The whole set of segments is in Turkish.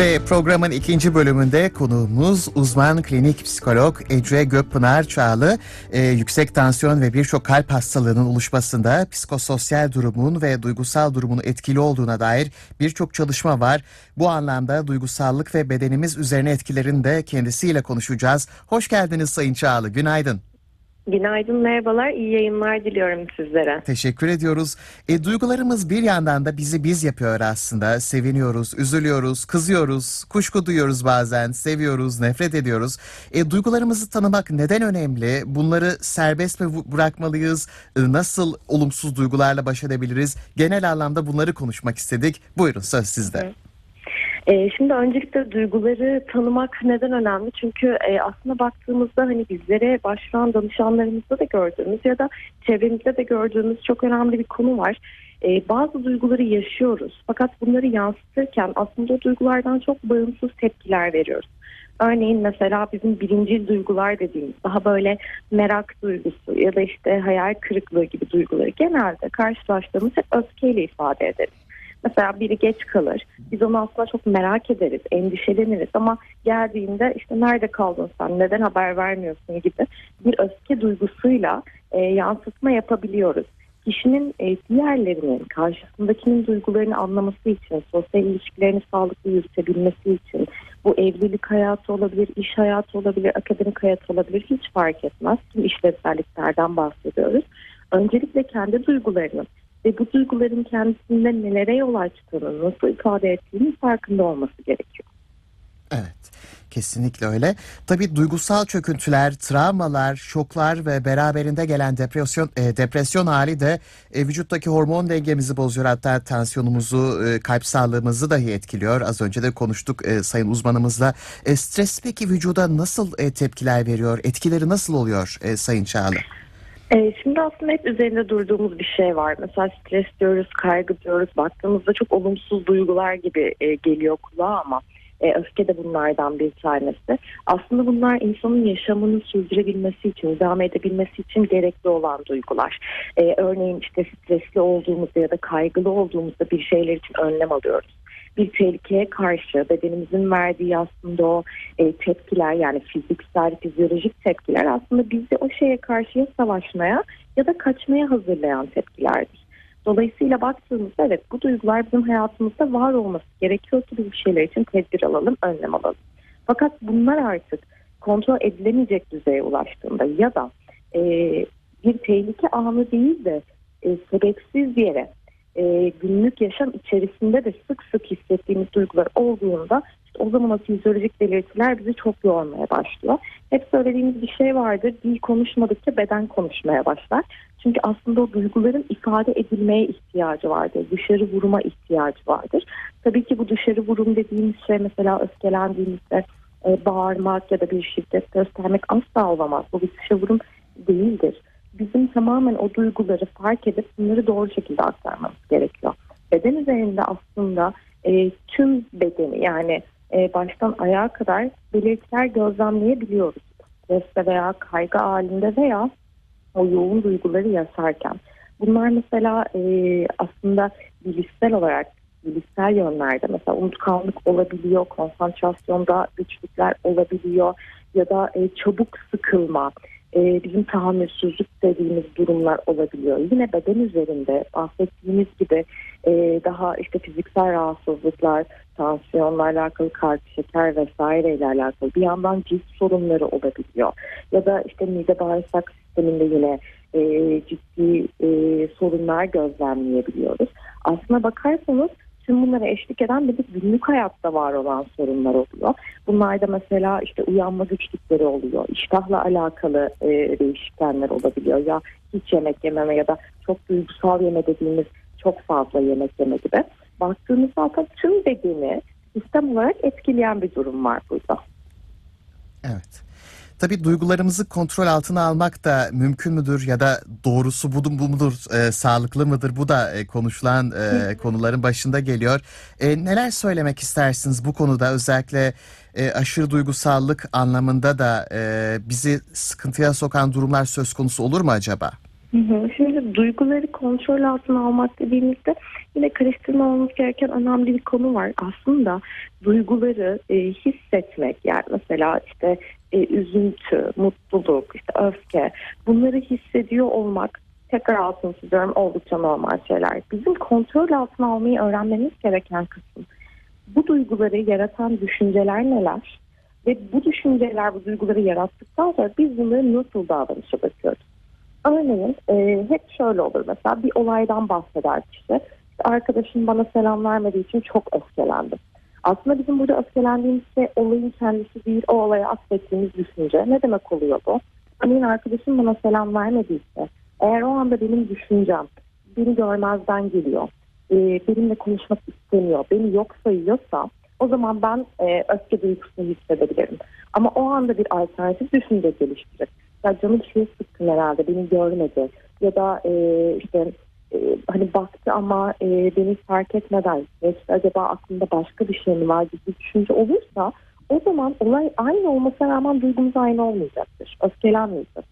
Ve programın ikinci bölümünde konuğumuz uzman klinik psikolog Ece Gökpınar Çağlı. Ee, yüksek tansiyon ve birçok kalp hastalığının oluşmasında psikososyal durumun ve duygusal durumun etkili olduğuna dair birçok çalışma var. Bu anlamda duygusallık ve bedenimiz üzerine etkilerini de kendisiyle konuşacağız. Hoş geldiniz Sayın Çağlı, günaydın. Günaydın, merhabalar. İyi yayınlar diliyorum sizlere. Teşekkür ediyoruz. E, duygularımız bir yandan da bizi biz yapıyor aslında. Seviniyoruz, üzülüyoruz, kızıyoruz, kuşku duyuyoruz bazen, seviyoruz, nefret ediyoruz. E, duygularımızı tanımak neden önemli? Bunları serbest mi bırakmalıyız? E, nasıl olumsuz duygularla baş edebiliriz? Genel anlamda bunları konuşmak istedik. Buyurun söz sizde. Hı. E, şimdi öncelikle duyguları tanımak neden önemli? Çünkü e, aslında baktığımızda hani bizlere başvuran danışanlarımızda da gördüğümüz ya da çevremizde de gördüğümüz çok önemli bir konu var. E, bazı duyguları yaşıyoruz fakat bunları yansıtırken aslında o duygulardan çok bağımsız tepkiler veriyoruz. Örneğin mesela bizim birinci duygular dediğimiz daha böyle merak duygusu ya da işte hayal kırıklığı gibi duyguları genelde karşılaştığımız hep öfkeyle ifade ederiz. Mesela biri geç kalır. Biz onu aslında çok merak ederiz, endişeleniriz ama geldiğinde işte nerede kaldın sen, neden haber vermiyorsun gibi bir öfke duygusuyla e, yansıtma yapabiliyoruz. Kişinin e, diğerlerinin, karşısındakinin duygularını anlaması için, sosyal ilişkilerini sağlıklı yürütebilmesi için, bu evlilik hayatı olabilir, iş hayatı olabilir, akademik hayat olabilir hiç fark etmez. Tüm işlevselliklerden bahsediyoruz. Öncelikle kendi duygularının ve bu duyguların kendisinde nelere yol açtığını, nasıl ifade ettiğini farkında olması gerekiyor. Evet. Kesinlikle öyle. Tabii duygusal çöküntüler, travmalar, şoklar ve beraberinde gelen depresyon e, depresyon hali de e, vücuttaki hormon dengemizi bozuyor. Hatta tansiyonumuzu, e, kalp sağlığımızı dahi etkiliyor. Az önce de konuştuk e, sayın uzmanımızla. E, stres peki vücuda nasıl e, tepkiler veriyor? Etkileri nasıl oluyor e, sayın Çağlı? Ee, şimdi aslında hep üzerinde durduğumuz bir şey var. Mesela stres diyoruz, kaygı diyoruz. Baktığımızda çok olumsuz duygular gibi e, geliyor kulağa ama e, öfke de bunlardan bir tanesi. Aslında bunlar insanın yaşamını sürdürebilmesi için, devam edebilmesi için gerekli olan duygular. E, örneğin işte stresli olduğumuzda ya da kaygılı olduğumuzda bir şeyler için önlem alıyoruz bir tehlikeye karşı bedenimizin verdiği aslında o e, tepkiler yani fiziksel, fizyolojik tepkiler aslında bizi o şeye karşı ya savaşmaya ya da kaçmaya hazırlayan tepkilerdir. Dolayısıyla baktığımızda evet bu duygular bizim hayatımızda var olması gerekiyor ki biz bir şeyler için tedbir alalım, önlem alalım. Fakat bunlar artık kontrol edilemeyecek düzeye ulaştığında ya da e, bir tehlike anı değil de e, sebepsiz yere e, günlük yaşam içerisinde de sık sık hissettiğimiz duygular olduğunda işte o zaman o fizyolojik belirtiler bizi çok yormaya başlıyor. Hep söylediğimiz bir şey vardır. Dil konuşmadıkça beden konuşmaya başlar. Çünkü aslında o duyguların ifade edilmeye ihtiyacı vardır. Dışarı vuruma ihtiyacı vardır. Tabii ki bu dışarı vurum dediğimiz şey mesela öfkelendiğimizde e, bağırmak ya da bir şiddet göstermek asla olamaz. Bu bir dışarı vurum değildir bizim tamamen o duyguları fark edip bunları doğru şekilde aktarmamız gerekiyor. Beden üzerinde aslında e, tüm bedeni yani e, baştan ayağa kadar belirtiler gözlemleyebiliyoruz. Streste veya kaygı halinde veya o yoğun duyguları yaşarken. Bunlar mesela e, aslında bilişsel olarak bilişsel yönlerde mesela unutkanlık olabiliyor, konsantrasyonda güçlükler olabiliyor ya da e, çabuk sıkılma, e, bizim tahammülsüzlük dediğimiz durumlar olabiliyor. Yine beden üzerinde bahsettiğimiz gibi e, daha işte fiziksel rahatsızlıklar, tansiyonla alakalı kalp, şeker vesaire ile alakalı bir yandan cilt sorunları olabiliyor. Ya da işte mide bağırsak sisteminde yine e, ciddi e, sorunlar gözlemleyebiliyoruz. Aslına bakarsanız tüm bunlara eşlik eden bir de günlük hayatta var olan sorunlar oluyor. Bunlarda mesela işte uyanma güçlükleri oluyor. İştahla alakalı e, değişiklikler olabiliyor. Ya hiç yemek yememe ya da çok duygusal yeme dediğimiz çok fazla yemek yeme gibi. Baktığımızda zaten tüm bedeni sistem olarak etkileyen bir durum var burada. Evet. Tabii duygularımızı kontrol altına almak da mümkün müdür ya da doğrusu bu, bu mudur, e, sağlıklı mıdır? Bu da e, konuşulan e, konuların başında geliyor. E, neler söylemek istersiniz bu konuda özellikle e, aşırı duygusallık anlamında da e, bizi sıkıntıya sokan durumlar söz konusu olur mu acaba? Şimdi duyguları kontrol altına almak dediğimizde karıştırmamamız gereken önemli bir konu var. Aslında duyguları e, hissetmek yani mesela işte e, üzüntü, mutluluk, işte öfke bunları hissediyor olmak tekrar altını çiziyorum oldukça normal şeyler. Bizim kontrol altına almayı öğrenmemiz gereken kısım. Bu duyguları yaratan düşünceler neler? Ve bu düşünceler bu duyguları yarattıktan sonra biz bunları nasıl davranışa bakıyoruz? Örneğin e, hep şöyle olur mesela bir olaydan bahseder kişi. İşte arkadaşım bana selam vermediği için çok öfkelendim. Aslında bizim burada öfkelendiğimiz şey olayın kendisi değil o olaya atfettiğimiz düşünce. Ne demek oluyor bu? Örneğin arkadaşım bana selam vermediyse eğer o anda benim düşüncem beni görmezden geliyor, e, benimle konuşmak istemiyor, beni yok sayıyorsa o zaman ben e, öfke duygusunu hissedebilirim. Ama o anda bir alternatif düşünce geliştirip ya canım şey sıkkın herhalde beni görmedi ya da e, işte e, hani baktı ama e, beni fark etmeden işte acaba aklında başka bir şey mi var gibi düşünce olursa o zaman olay aynı olmasına rağmen duygumuz aynı olmayacaktır. Öfkelenmeyeceğiz.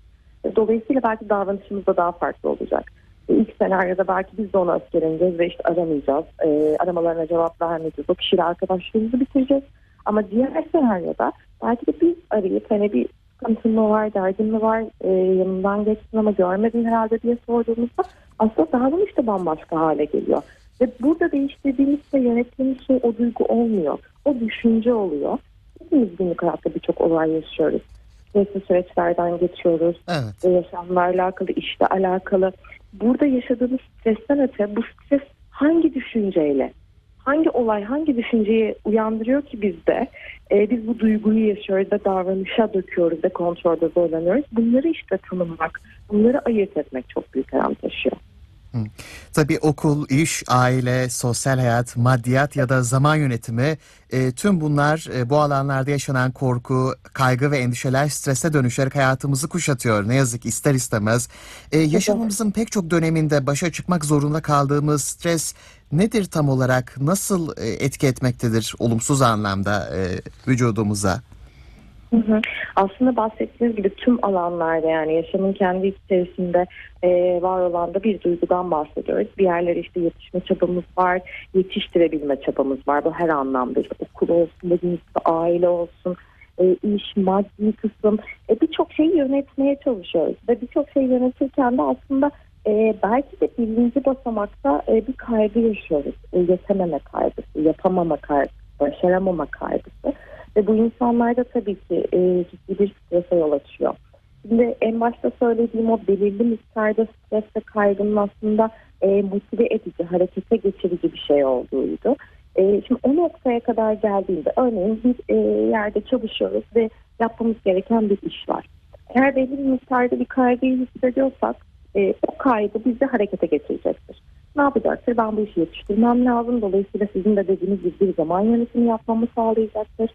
Dolayısıyla belki davranışımız da daha farklı olacak. E, İlk senaryoda belki biz de ona öfkeleneceğiz ve işte aramayacağız. E, aramalarına cevap vermeyeceğiz. O kişiyle arkadaşlığımızı bitireceğiz. Ama diğer senaryoda belki de biz arayıp hani bir sıkıntın mı var, derdin mi var, e, yanından geçtin ama görmedin herhalde diye sorduğumuzda aslında davranış da bambaşka hale geliyor. Ve burada değiştirdiğimiz ve yönettiğimiz şey o duygu olmuyor. O düşünce oluyor. Hepimiz günlük hayatta birçok olay yaşıyoruz. Stresli süreçlerden geçiyoruz. Evet. Ve yaşamla alakalı, işle alakalı. Burada yaşadığımız stresten öte bu stres hangi düşünceyle, hangi olay, hangi düşünceyi uyandırıyor ki bizde? Ee, biz bu duyguyu yaşıyoruz ve davranışa döküyoruz ve kontrolde zorlanıyoruz. Bunları işte tanımlamak, bunları ayırt etmek çok büyük önem taşıyor. Tabii okul, iş, aile, sosyal hayat, maddiyat ya da zaman yönetimi e, tüm bunlar e, bu alanlarda yaşanan korku, kaygı ve endişeler strese dönüşerek hayatımızı kuşatıyor. Ne yazık ister istemez. E, yaşamımızın pek çok döneminde başa çıkmak zorunda kaldığımız stres nedir tam olarak? Nasıl e, etki etmektedir olumsuz anlamda e, vücudumuza? Aslında bahsettiğiniz gibi tüm alanlarda yani yaşamın kendi içerisinde e, var olan da bir duygudan bahsediyoruz. Bir yerlere işte yetişme çabamız var, yetiştirebilme çabamız var. Bu her anlamda işte okul olsun, dediğimiz gibi aile olsun, e, iş, maddi kısım. E, birçok şeyi yönetmeye çalışıyoruz. Ve birçok şeyi yönetirken de aslında belki de birinci basamakta bir kaygı yaşıyoruz. E, yetememe kaygısı, yapamama kaygısı, başaramama kaygısı. Ve bu insanlarda tabii ki e, ciddi bir strese yol açıyor. Şimdi en başta söylediğim o belirli miktarda stres ve kaygının aslında e, motive edici, harekete geçirici bir şey olduğuydu. E, şimdi o noktaya kadar geldiğinde örneğin bir e, yerde çalışıyoruz ve yapmamız gereken bir iş var. Eğer belli bir miktarda bir kaygıyı hissediyorsak e, o kaygı bizi harekete geçirecektir. Ne yapacaktır? Ben bu işi yetiştirmem lazım. Dolayısıyla sizin de dediğiniz gibi bir zaman yönetimi yapmamı sağlayacaktır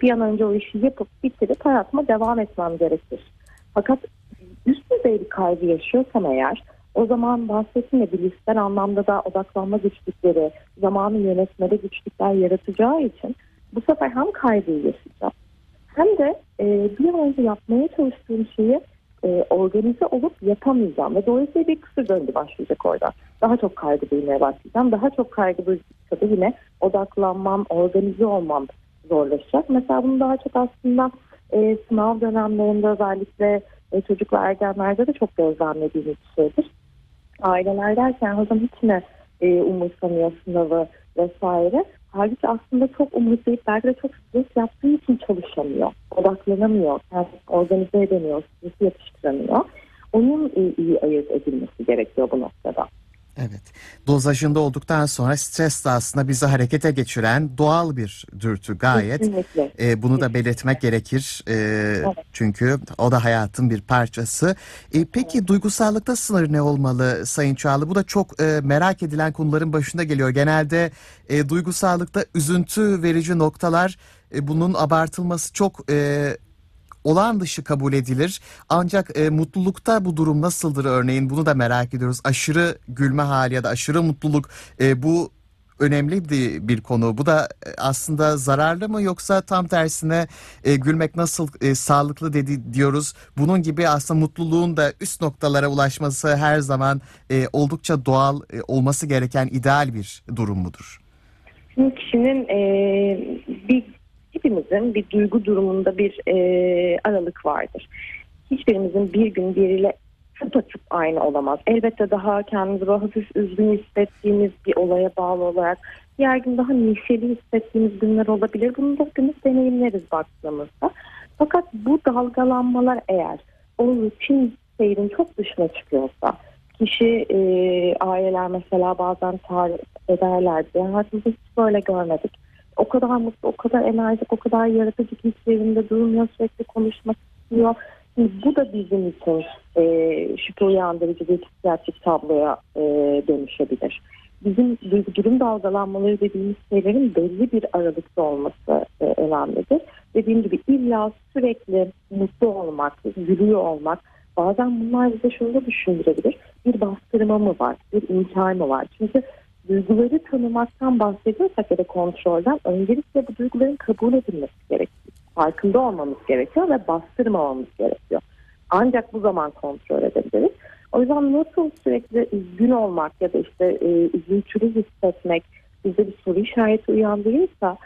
bir an önce o işi yapıp bitirip hayatıma devam etmem gerekir. Fakat üst düzey bir kaygı yaşıyorsam eğer o zaman bahsettiğim ya bilişsel anlamda da odaklanma güçlükleri, zamanı yönetmede güçlükler yaratacağı için bu sefer hem kaygıyı yaşayacağım hem de e, bir an önce yapmaya çalıştığım şeyi e, organize olup yapamayacağım ve dolayısıyla bir kısır döngü başlayacak orada. Daha çok kaygı duymaya başlayacağım. Daha çok kaygı duydukça da yine odaklanmam, organize olmam zorlaşacak. Mesela bunu daha çok aslında e, sınav dönemlerinde özellikle e, çocuk ergenlerde de çok gözlemlediğimiz bir şeydir. Aileler derken hocam hiç mi e, umursamıyor sınavı vesaire. Halbuki aslında çok umursayıp belki de çok stres yaptığı için çalışamıyor. Odaklanamıyor, kendini organize edemiyor, stresi yatıştıramıyor. Onun e, iyi ayırt edilmesi gerekiyor bu noktada. Evet. Dozajında olduktan sonra stres de aslında bizi harekete geçiren doğal bir dürtü gayet. Kesinlikle. E, bunu da belirtmek gerekir. E, Çünkü o da hayatın bir parçası. E, peki duygusallıkta sınır ne olmalı Sayın Çağlı? Bu da çok e, merak edilen konuların başında geliyor. Genelde e, duygusallıkta üzüntü verici noktalar e, bunun abartılması çok e, olağan dışı kabul edilir. Ancak e, mutlulukta bu durum nasıldır örneğin bunu da merak ediyoruz. Aşırı gülme hali ya da aşırı mutluluk e, bu önemli bir, konu. Bu da e, aslında zararlı mı yoksa tam tersine e, gülmek nasıl e, sağlıklı dedi diyoruz. Bunun gibi aslında mutluluğun da üst noktalara ulaşması her zaman e, oldukça doğal e, olması gereken ideal bir durum mudur? Şimdi kişinin e, bir hepimizin bir duygu durumunda bir e, aralık vardır. Hiçbirimizin bir gün biriyle tıpatıp aynı olamaz. Elbette daha kendimizi böyle hafif üzgün hissettiğimiz bir olaya bağlı olarak diğer gün daha neşeli hissettiğimiz günler olabilir. Bunu da hepimiz deneyimleriz baktığımızda. Fakat bu dalgalanmalar eğer o rutin seyrin çok dışına çıkıyorsa kişi e, aileler mesela bazen tarif ederler diye hayatımızda hiç böyle görmedik. O kadar mutlu, o kadar enerjik, o kadar yaratıcı ki hiç durmuyor, sürekli konuşmak istiyor. Şimdi bu da bizim için e, şüphe uyandırıcı bir psikiyatrik tabloya e, dönüşebilir. Bizim duygu durum dalgalanmaları dediğimiz şeylerin belli bir aralıkta olması e, önemlidir. Dediğim gibi illa sürekli mutlu olmak, gülüyor olmak bazen bunlar bize şunu da düşündürebilir. Bir bastırma mı var, bir inkar mı var? Çünkü duyguları tanımaktan bahsediyorsak ya da kontrolden öncelikle bu duyguların kabul edilmesi gerekiyor. Farkında olmamız gerekiyor ve bastırmamamız gerekiyor. Ancak bu zaman kontrol edebiliriz. O yüzden nasıl sürekli üzgün olmak ya da işte e, üzüntülü hissetmek bize bir soru işareti uyandırırsa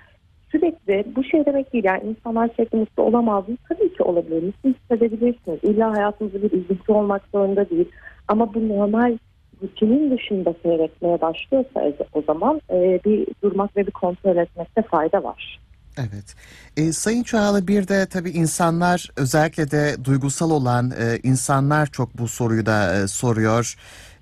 sürekli bu şey demek değil. Yani insanlar sürekli mutlu olamaz mı? Tabii ki olabilir. Mutlu hissedebilirsiniz. İlla hayatınızda bir üzüntü olmak zorunda değil. Ama bu normal rutinin dışında seyretmeye başlıyorsa o zaman e, bir durmak ve bir kontrol etmekte fayda var. Evet. E, Sayın Çağlı bir de tabii insanlar özellikle de duygusal olan e, insanlar çok bu soruyu da e, soruyor.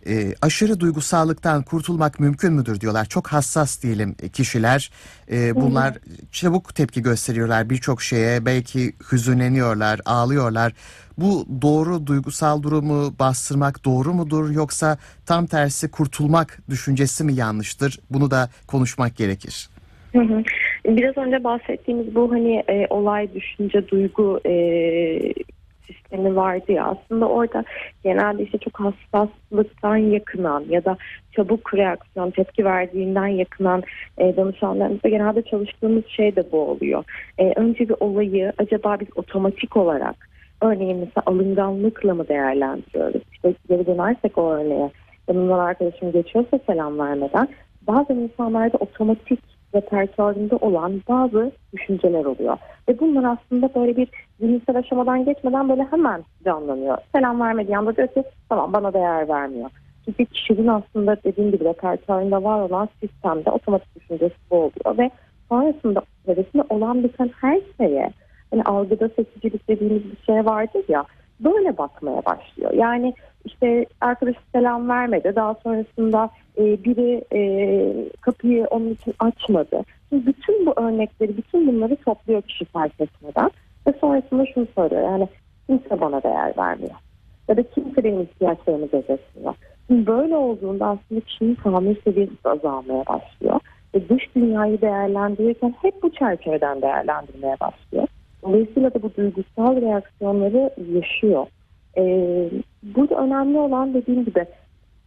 E, aşırı duygusallıktan kurtulmak mümkün müdür diyorlar. Çok hassas diyelim kişiler. E, bunlar çabuk tepki gösteriyorlar birçok şeye. Belki hüzünleniyorlar, ağlıyorlar. Bu doğru duygusal durumu bastırmak doğru mudur yoksa tam tersi kurtulmak düşüncesi mi yanlıştır? Bunu da konuşmak gerekir. Hı hı. Biraz önce bahsettiğimiz bu hani e, olay, düşünce, duygu e, sistemi vardı ya aslında orada genelde işte çok hassaslıktan yakınan ya da çabuk reaksiyon tepki verdiğinden yakınan e, danışanlarımızda genelde çalıştığımız şey de bu oluyor. E, önce bir olayı acaba biz otomatik olarak örneğin mesela alınganlıkla mı değerlendiriyoruz? İşte geri dönersek o örneğe yanımdan arkadaşım geçiyorsa selam vermeden bazı insanlarda otomatik repertuarında olan bazı düşünceler oluyor. Ve bunlar aslında böyle bir zihinsel aşamadan geçmeden böyle hemen canlanıyor. Selam vermediği anda diyor ki tamam bana değer vermiyor. Çünkü kişinin aslında dediğim gibi repertuarında var olan sistemde otomatik düşüncesi bu oluyor. Ve sonrasında çevresinde olan biten her şeye hani algıda seçicilik dediğimiz bir şey vardır ya böyle bakmaya başlıyor. Yani işte arkadaş selam vermedi. Daha sonrasında e, biri e, kapıyı onun için açmadı. Şimdi bütün bu örnekleri, bütün bunları topluyor kişi fark etmeden. Ve sonrasında şunu söylüyor. Yani kimse bana değer vermiyor. Ya da kimse benim ihtiyaçlarımı gözetmiyor. Şimdi böyle olduğunda aslında kişinin tahammül seviyesi azalmaya başlıyor. Ve dış dünyayı değerlendirirken hep bu çerçeveden değerlendirmeye başlıyor. Dolayısıyla da bu duygusal reaksiyonları yaşıyor. Ee, burada önemli olan dediğim gibi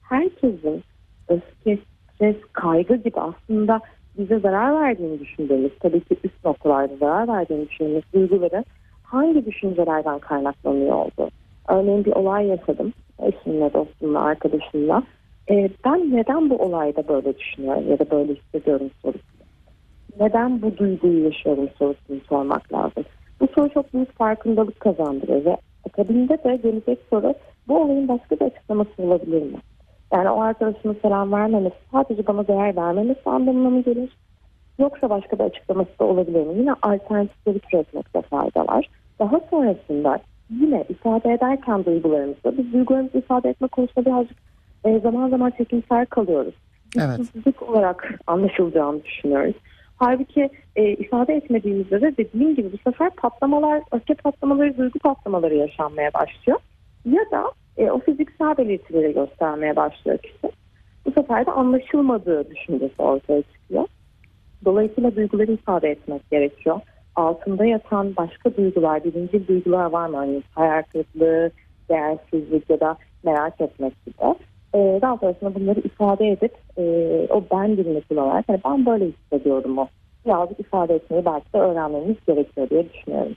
herkesin öfke, stres, kaygı gibi aslında bize zarar verdiğini düşündüğümüz, tabii ki üst noktalarda zarar verdiğini düşündüğümüz duyguların hangi düşüncelerden kaynaklanıyor oldu. Örneğin bir olay yaşadım eşimle, dostumla, arkadaşımla. Ee, ben neden bu olayda böyle düşünüyorum ya da böyle hissediyorum sorusunu. Neden bu duyguyu yaşıyorum sorusunu sormak lazım. Bu soru çok büyük farkındalık kazandırıyor ve akabinde de gelecek soru bu olayın başka bir açıklaması olabilir mi? Yani o arkadaşımın selam vermemesi sadece bana değer vermemesi anlamına mı gelir? Yoksa başka bir açıklaması da olabilir mi? Yine alternatifleri türetmekte fayda var. Daha sonrasında yine ifade ederken duygularımızı, biz duygularımızı ifade etme konusunda birazcık e, zaman zaman çekimsel kalıyoruz. Evet. olarak anlaşılacağını düşünüyoruz. Halbuki e, ifade etmediğimizde de dediğim gibi bu sefer patlamalar, öfke patlamaları, duygu patlamaları yaşanmaya başlıyor. Ya da e, o fiziksel belirtileri göstermeye başlıyor kişi. Bu sefer de anlaşılmadığı düşüncesi ortaya çıkıyor. Dolayısıyla duyguları ifade etmek gerekiyor. Altında yatan başka duygular, birinci duygular var mı? Hani hayal kırıklığı, değersizlik ya da merak etmek gibi. e, daha sonrasında bunları ifade edip e, o ben dilini kullanarak hani ben böyle hissediyorum o birazcık ifade etmeyi belki de öğrenmemiz gerekiyor diye düşünüyorum.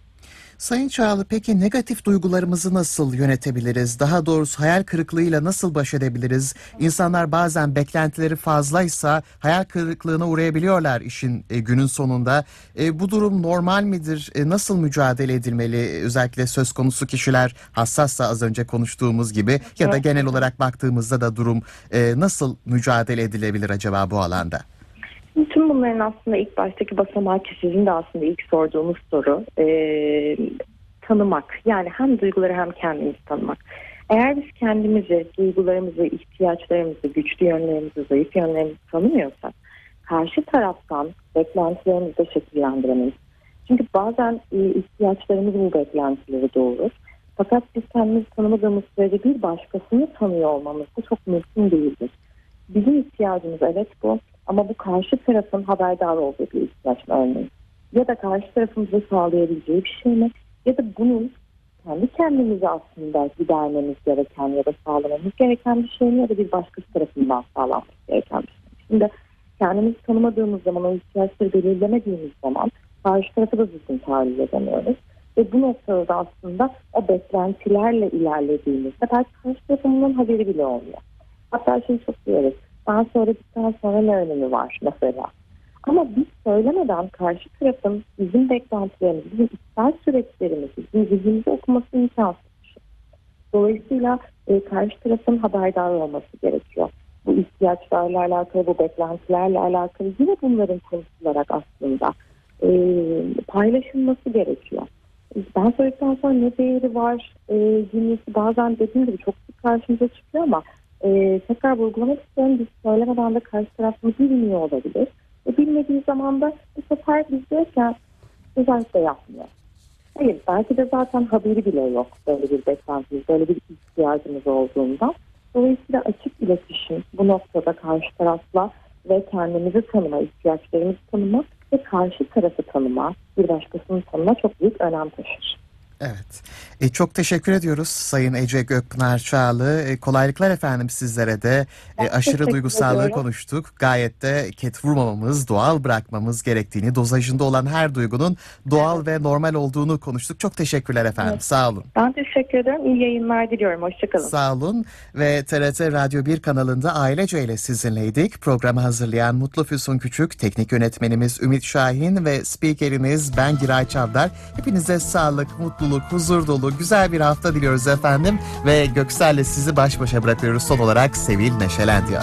Sayın Çağlı peki negatif duygularımızı nasıl yönetebiliriz? Daha doğrusu hayal kırıklığıyla nasıl baş edebiliriz? İnsanlar bazen beklentileri fazlaysa hayal kırıklığına uğrayabiliyorlar işin e, günün sonunda. E, bu durum normal midir? E, nasıl mücadele edilmeli? Özellikle söz konusu kişiler hassassa az önce konuştuğumuz gibi ya da genel olarak baktığımızda da durum e, nasıl mücadele edilebilir acaba bu alanda? Tüm bunların aslında ilk baştaki basamağı ki sizin de aslında ilk sorduğunuz soru e, tanımak. Yani hem duyguları hem kendimizi tanımak. Eğer biz kendimizi, duygularımızı, ihtiyaçlarımızı, güçlü yönlerimizi, zayıf yönlerimizi tanımıyorsak karşı taraftan beklentilerimizi de şekillendiremeyiz. Çünkü bazen e, ihtiyaçlarımız bu beklentileri doğurur. Fakat biz kendimizi tanımadığımız sürece bir başkasını tanıyor olmamız da çok mümkün değildir. Bizim ihtiyacımız evet bu ama bu karşı tarafın haberdar olduğu bir ihtiyaç mı örneğin? Ya da karşı tarafımıza sağlayabileceği bir şey mi? Ya da bunun kendi kendimize aslında gidermemiz gereken ya da sağlamamız gereken bir şey mi? Ya da bir başkası tarafından sağlanması gereken bir şey mi? Şimdi kendimizi tanımadığımız zaman, o ihtiyaçları belirlemediğimiz zaman karşı tarafı da düzgün tahayyül edemiyoruz. Ve bu noktada da aslında o beklentilerle ilerlediğimizde belki karşı tarafın bunun haberi bile olmuyor. Hatta şey çok diyoruz. Ben söyledikten sonra ne önemi var mesela. Ama biz söylemeden karşı tarafın bizim beklentilerimizi, bizim içsel süreçlerimizi, bizim zihnimizi okuması imkansız. Dolayısıyla e, karşı tarafın haberdar olması gerekiyor. Bu ihtiyaçlarla alakalı, bu beklentilerle alakalı yine bunların konuşularak aslında e, paylaşılması gerekiyor. Ben söyledikten sonra ne değeri var e, cümlesi bazen dediğim gibi çok sık karşımıza çıkıyor ama e, tekrar vurgulamak istiyorum. Biz söylemeden de karşı taraf bilmiyor olabilir. E, bilmediği zaman da bu sefer biz diyorken özellikle yapmıyor. Hayır belki de zaten haberi bile yok böyle bir beklentimiz, böyle bir ihtiyacımız olduğundan. Dolayısıyla açık iletişim bu noktada karşı tarafla ve kendimizi tanıma, ihtiyaçlarımızı tanıma ve karşı tarafı tanıma, bir başkasını tanıma çok büyük önem taşır. Evet. E, çok teşekkür ediyoruz Sayın Ece Gökpınar Çağlı. E, kolaylıklar efendim sizlere de. E, aşırı duygusallığı ediyorum. konuştuk. Gayet de ket vurmamamız, doğal bırakmamız gerektiğini, dozajında olan her duygunun doğal ve normal olduğunu konuştuk. Çok teşekkürler efendim. Evet. Sağ olun. Ben teşekkür ederim. İyi yayınlar diliyorum. Hoşçakalın. Sağ olun ve TRT Radyo 1 kanalında Ailece ile sizinleydik. Programı hazırlayan Mutlu Füsun Küçük, teknik yönetmenimiz Ümit Şahin ve spikeriniz ben Giray Çavdar. Hepinize sağlık, mutluluk, huzur dolu güzel bir hafta diliyoruz efendim. Ve Göksel'le sizi baş başa bırakıyoruz son olarak Sevil Neşelen diyor.